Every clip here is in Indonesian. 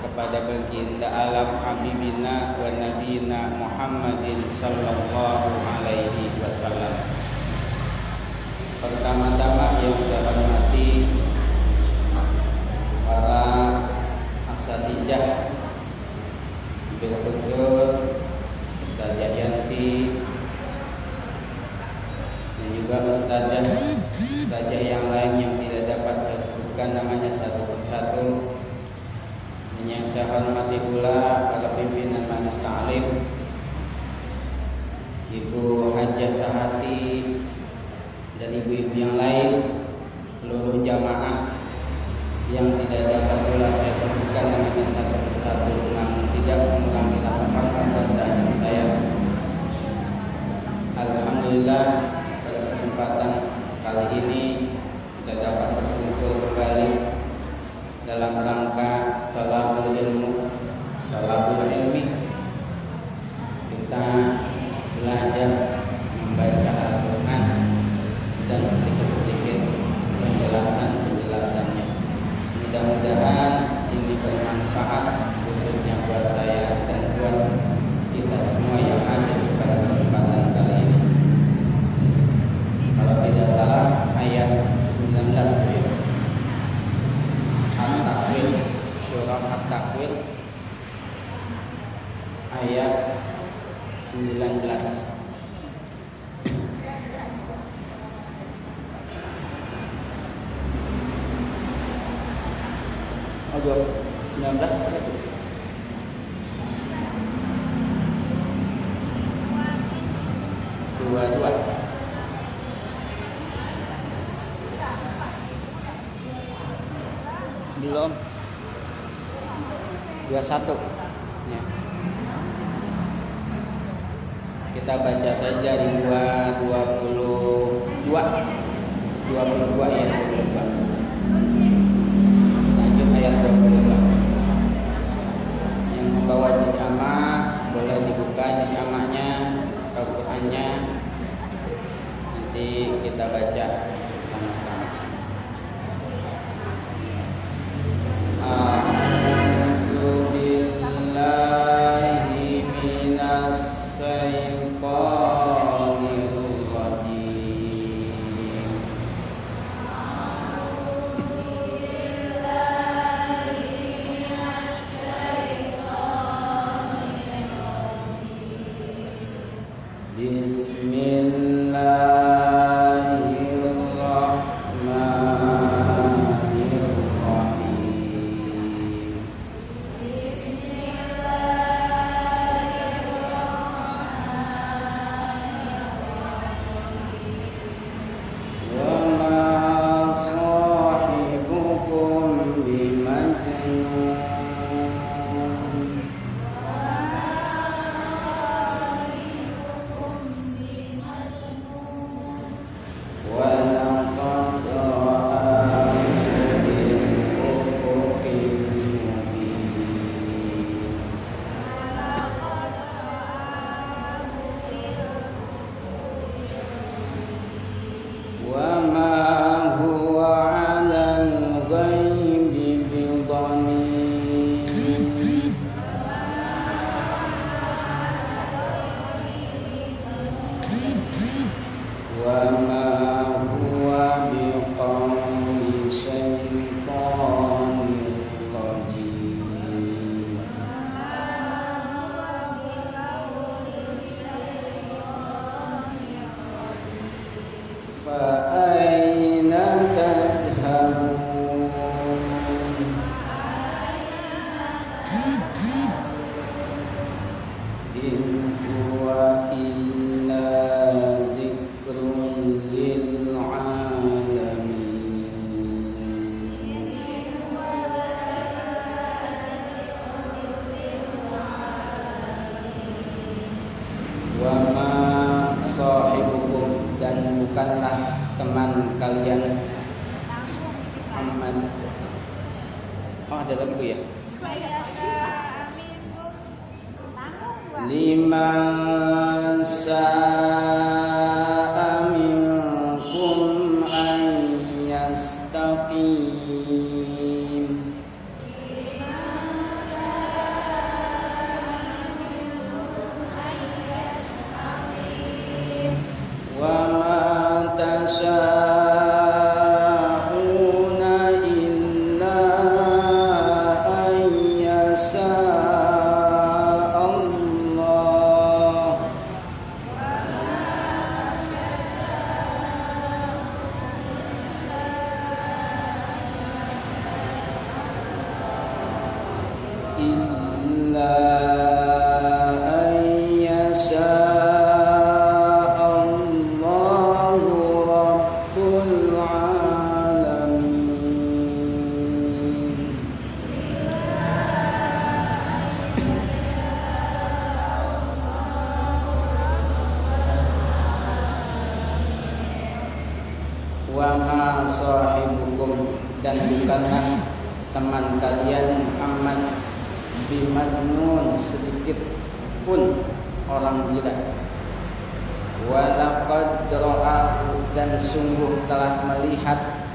kepada baginda alam habibina wa nabiyina Muhammadin sallallahu alaihi wasallam. Pertama-tama yang saya hormati para asatijah bil khusus Ustazah Yanti dan juga Ustazah Ustazah yang lain yang tidak dapat saya sebutkan namanya satu persatu dan yang saya hormati pula para pimpinan majelis ta'lim Ibu Hajah Sahati dan ibu-ibu yang lain seluruh jamaah yang tidak dapat pula saya sebutkan namanya satu persatu namun tidak mengurangi rasa hormat dan saya Alhamdulillah pada kesempatan kali ini kita dapat berkumpul kembali dalam rangka talabul ilmu talabul ilmi kita belajar membaca Al-Quran dan sedikit-sedikit penjelasan-penjelasannya mudah-mudahan ini bermanfaat khususnya buat saya dan buat kita semua yang ada pada kesempatan kali ini kalau tidak salah ayat 19 ya. At-Takwil surah At-Takwil ayat 19 Oh, 19 21 ya. kita baca saja di 2 22 22 ya 22 lanjut ayat 25 yang membawa boleh dibuka nanti kita baca. بسم ada lagi Bu ya? Lima sa'a bimajnun sedikit pun orang gila. Walaqad ra'ahu dan sungguh telah melihat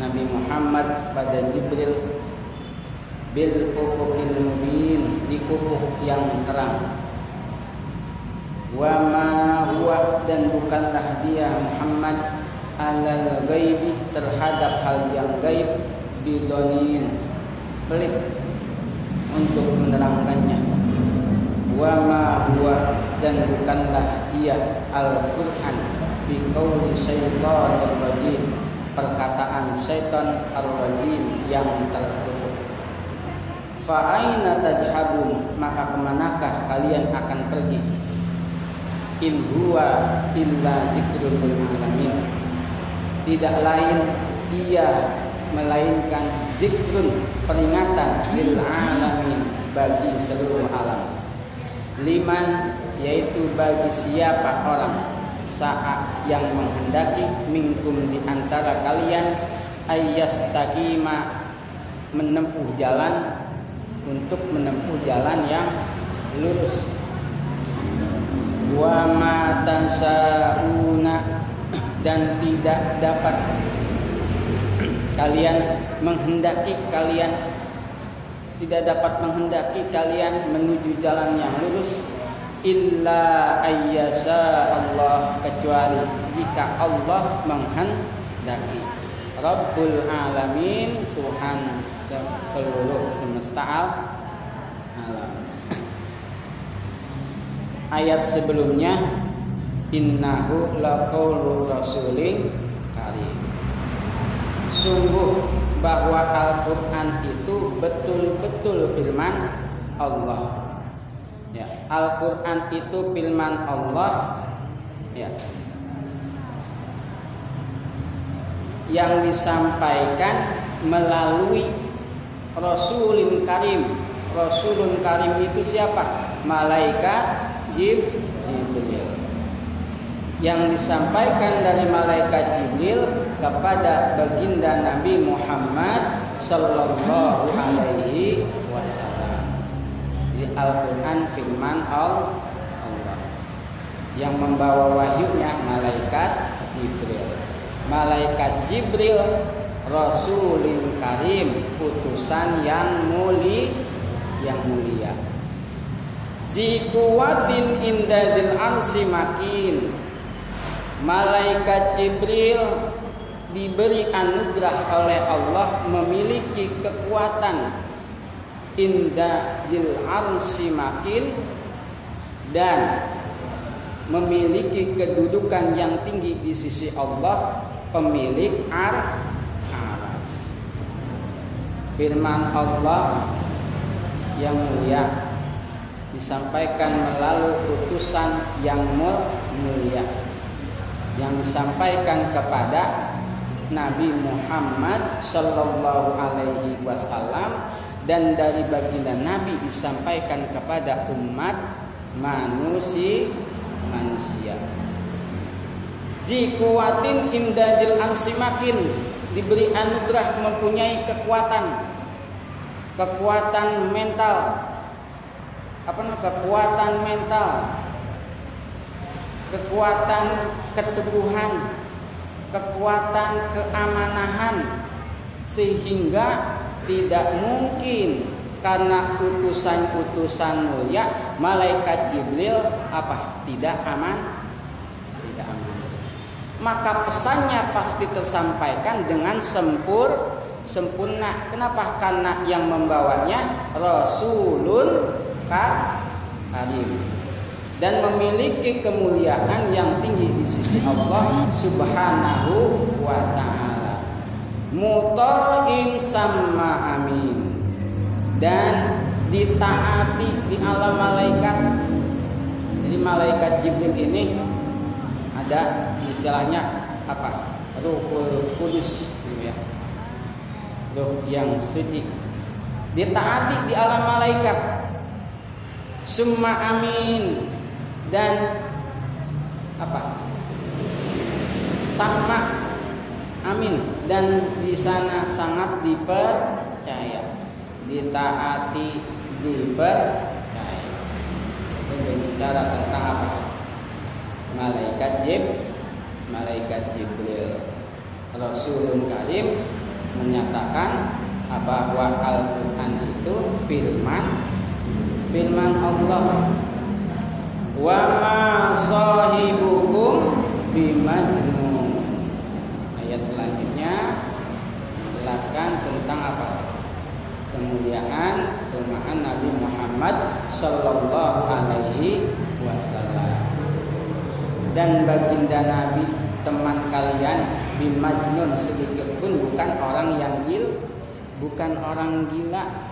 Nabi Muhammad pada Jibril bil ufukil mubin di ufuk yang terang. Wa ma huwa dan bukanlah dia Muhammad alal gaibi terhadap hal yang gaib bidonin pelit untuk menerangkannya. Wa ma huwa dan bukanlah ia Al-Qur'an bi qauli syaitanir rajim perkataan syaitan ar-rajim yang terkutuk fa aina tajhabun maka ke manakah kalian akan pergi? In huwa illa dzikrul alamin. Tidak lain ia melainkan zikrun peringatan lil alamin bagi seluruh alam. Liman yaitu bagi siapa orang saat yang menghendaki minkum di antara kalian ayyastaqima menempuh jalan untuk menempuh jalan yang lurus. Wa ma tasauna dan tidak dapat kalian menghendaki kalian tidak dapat menghendaki kalian menuju jalan yang lurus illa ayyasa Allah kecuali jika Allah menghendaki. Rabbul alamin Tuhan seluruh semesta alam. Ayat sebelumnya innahu laqaulu rasulin sungguh bahwa Al-Qur'an itu betul-betul firman Allah. Ya Al-Qur'an itu firman Allah. Ya. Yang disampaikan melalui Rasulun Karim. Rasulun Karim itu siapa? Malaikat Jib Jibril yang disampaikan dari malaikat Jibril kepada baginda Nabi Muhammad sallallahu alaihi wasallam. Jadi Al-Qur'an firman Allah yang membawa wahyunya malaikat Jibril. Malaikat Jibril Rasulin Karim, utusan yang muli yang mulia. Zikuwatin indadil arsi makin Malaikat Jibril diberi anugerah oleh Allah memiliki kekuatan. Indadil arsi makin dan memiliki kedudukan yang tinggi di sisi Allah pemilik ar aras. Firman Allah yang mulia disampaikan melalui utusan yang mulia yang disampaikan kepada Nabi Muhammad Shallallahu Alaihi Wasallam dan dari baginda Nabi disampaikan kepada umat manusia. Manusia. Jikuatin indajil ansimakin diberi anugerah mempunyai kekuatan. Kekuatan mental. Apa namanya kekuatan mental kekuatan keteguhan kekuatan keamanahan sehingga tidak mungkin karena utusan-utusan mulia malaikat Jibril apa? Tidak aman. Tidak aman. Maka pesannya pasti tersampaikan dengan sempur sempurna. Kenapa? Karena yang membawanya rasulun karim dan memiliki kemuliaan yang tinggi di sisi Allah Subhanahu wa taala muta'in sama amin dan ditaati di alam malaikat. Jadi malaikat Jibril ini ada istilahnya apa? Ruhul Kudus gitu ya. Ruh yang suci. Ditaati di alam malaikat. Summa amin dan apa? Sama. Amin. Dan di sana sangat dipercaya. Ditaati dipercaya. Itu berbicara tentang apa? Malaikat jib malaikat jibril. Rasulun karim menyatakan bahwa Al-Quran itu firman firman Allah wa ma sahibukum bimajnun. Ayat selanjutnya menjelaskan tentang apa? Kemuliaan kemuliaan Nabi Muhammad Sallallahu Alaihi Wasallam. Dan baginda Nabi teman kalian bin Majnun sedikit pun bukan orang yang gil bukan orang gila.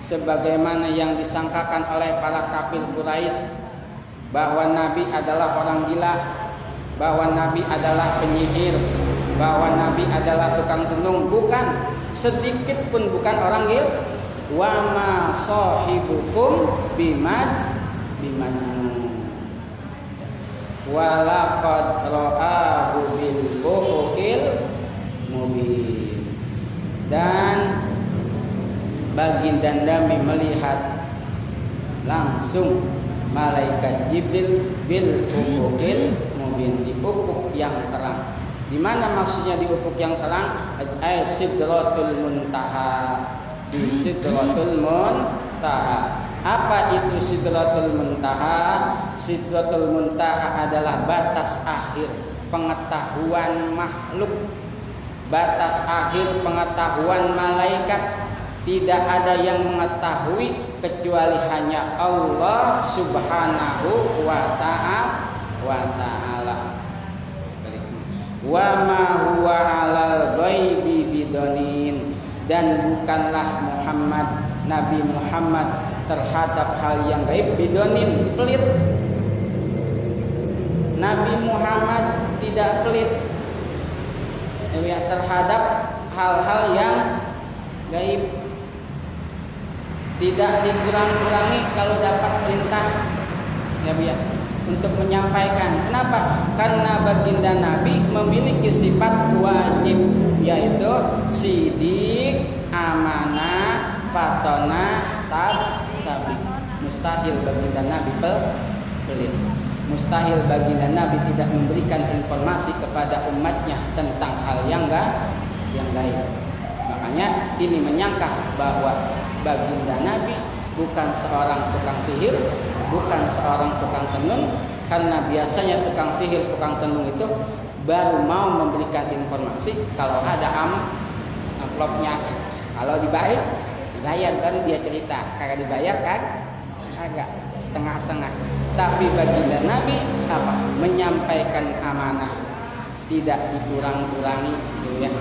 Sebagaimana yang disangkakan oleh para kafir Quraisy bahwa Nabi adalah orang gila bahwa Nabi adalah penyihir bahwa Nabi adalah tukang tenung bukan sedikit pun bukan orang gil wa ma sahibukum bimaz bimajnun walaqad ra'ahu bil ufuqil mubin. Dan baginda Nabi melihat langsung malaikat Jibril bil ufuqil mubin di ufuk yang terang di mana maksudnya di ufuk yang terang? Ay sidratul muntaha. Di sidratul muntaha. Apa itu sidratul muntaha? Sidratul muntaha adalah batas akhir pengetahuan makhluk. Batas akhir pengetahuan malaikat. Tidak ada yang mengetahui kecuali hanya Allah Subhanahu wa taala. Wa ma huwa alal ghaibi bidonin dan bukanlah Muhammad Nabi Muhammad terhadap hal yang gaib bidonin pelit. Nabi Muhammad tidak pelit. Terhadap hal-hal yang gaib tidak dikurang-kurangi kalau dapat perintah ya ya untuk menyampaikan. Kenapa? Karena baginda Nabi memiliki sifat wajib yaitu sidik, amanah, fatona, tab, tabi. Mustahil baginda Nabi pelit. Mustahil baginda Nabi tidak memberikan informasi kepada umatnya tentang hal yang enggak yang gaib. Makanya ini menyangka bahwa baginda Nabi bukan seorang tukang sihir, bukan seorang tukang tenung karena biasanya tukang sihir, tukang tenung itu baru mau memberikan informasi kalau ada am amplopnya. Kalau dibayar, dibayar baru dia cerita. Kagak dibayar kan? Agak setengah-setengah. Tapi baginda Nabi apa? Menyampaikan amanah, tidak dikurang-kurangi, gitu ya.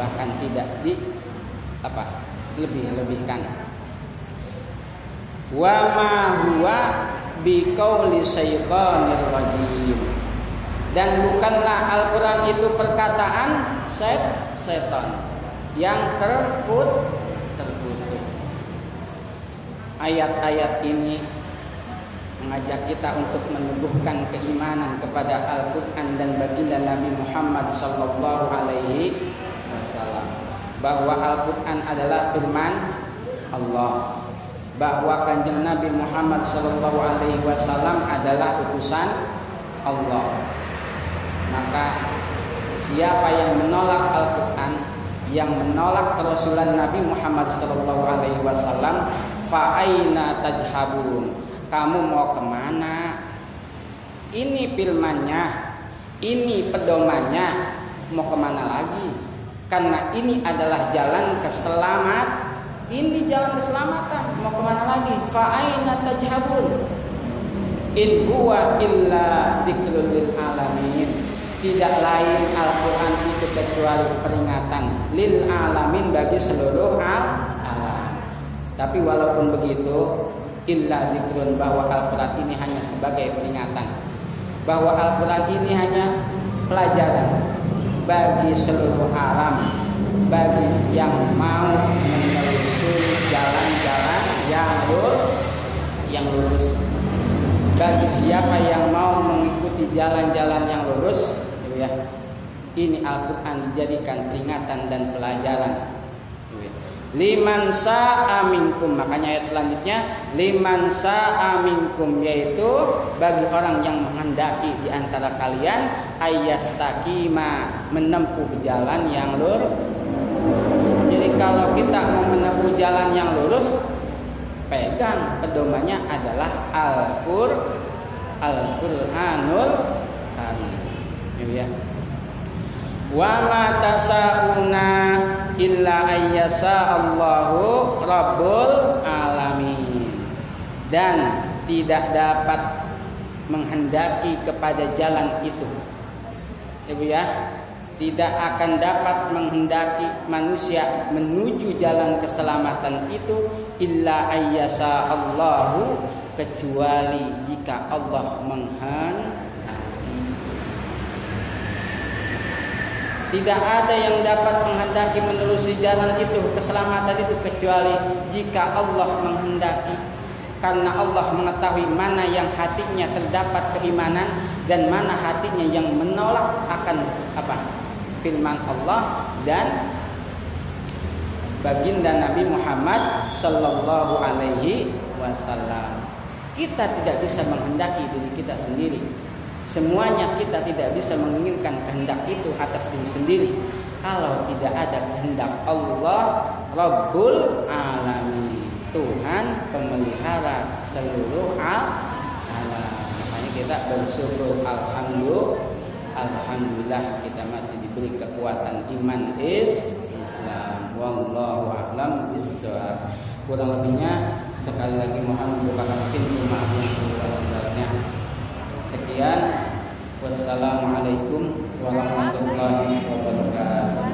Bahkan tidak di apa? Lebih-lebihkan wa ma huwa biqauli syaitanir rajim. Dan bukanlah Al-Qur'an itu perkataan set setan yang terkut terkutuk ayat-ayat ini mengajak kita untuk meneguhkan keimanan kepada Al-Quran dan baginda Nabi Muhammad Sallallahu Alaihi Wasallam bahwa Al-Quran adalah firman Allah. Bahwa kanjeng Nabi Muhammad Sallallahu Alaihi Wasallam adalah utusan Allah. Maka siapa yang menolak Al-Quran yang menolak kerasulan Nabi Muhammad Sallallahu Alaihi Wasallam fa'aina tajhabun? Kamu mau ke mana? Ini filmannya ini pedomannya. Mau ke mana lagi karena ini adalah jalan keselamat ini jalan keselamatan. Mau ke mana lagi? Fa'aina tajhabun in huwa illa dzikrul alamin. Tidak lain Al-Quran itu kecuali peringatan lil alamin bagi seluruh al alam. Tapi walaupun begitu, illa dikrun bahwa Al-Quran ini hanya sebagai peringatan. Bahwa Al-Quran ini hanya pelajaran bagi seluruh alam, bagi yang mau menelusuri jalan-jalan yang lurus, yang lurus. Bagi siapa yang mau mengikuti jalan-jalan yang lurus, ya. Ini Al-Qur'an dijadikan peringatan dan pelajaran. Liman sa'a minkum makanya ayat selanjutnya liman sa'a minkum yaitu bagi orang yang menghendaki di antara kalian ayastakima menempuh jalan yang lurus. Jadi kalau kita mau menempuh jalan yang lurus pegang pedomannya adalah Al-Qur Al-Qur'anul Karim. Ya. Wa ma tasauna illa ayyasa Allahu rabbul alamin. Dan tidak dapat menghendaki kepada jalan itu Ibu ya tidak akan dapat menghendaki manusia menuju jalan keselamatan itu illa ayyasa Allahu kecuali jika Allah menghendaki Tidak ada yang dapat menghendaki menelusuri jalan itu, keselamatan itu kecuali jika Allah menghendaki. Karena Allah mengetahui mana yang hatinya terdapat keimanan dan mana hatinya yang menolak akan apa? firman Allah dan baginda Nabi Muhammad sallallahu alaihi wasallam. Kita tidak bisa menghendaki diri kita sendiri Semuanya kita tidak bisa menginginkan kehendak itu atas diri sendiri kalau tidak ada kehendak Allah Rabbul Alamin Tuhan pemelihara seluruh alam makanya kita bersyukur Alhamdulillah Alhamdulillah kita masih diberi kekuatan iman is Islam wallahu a'lam bishawab kurang lebihnya sekali lagi mohon membukakan pintu maaf yang sebesar-besarnya Sekian. Wassalamualaikum warahmatullahi wabarakatuh.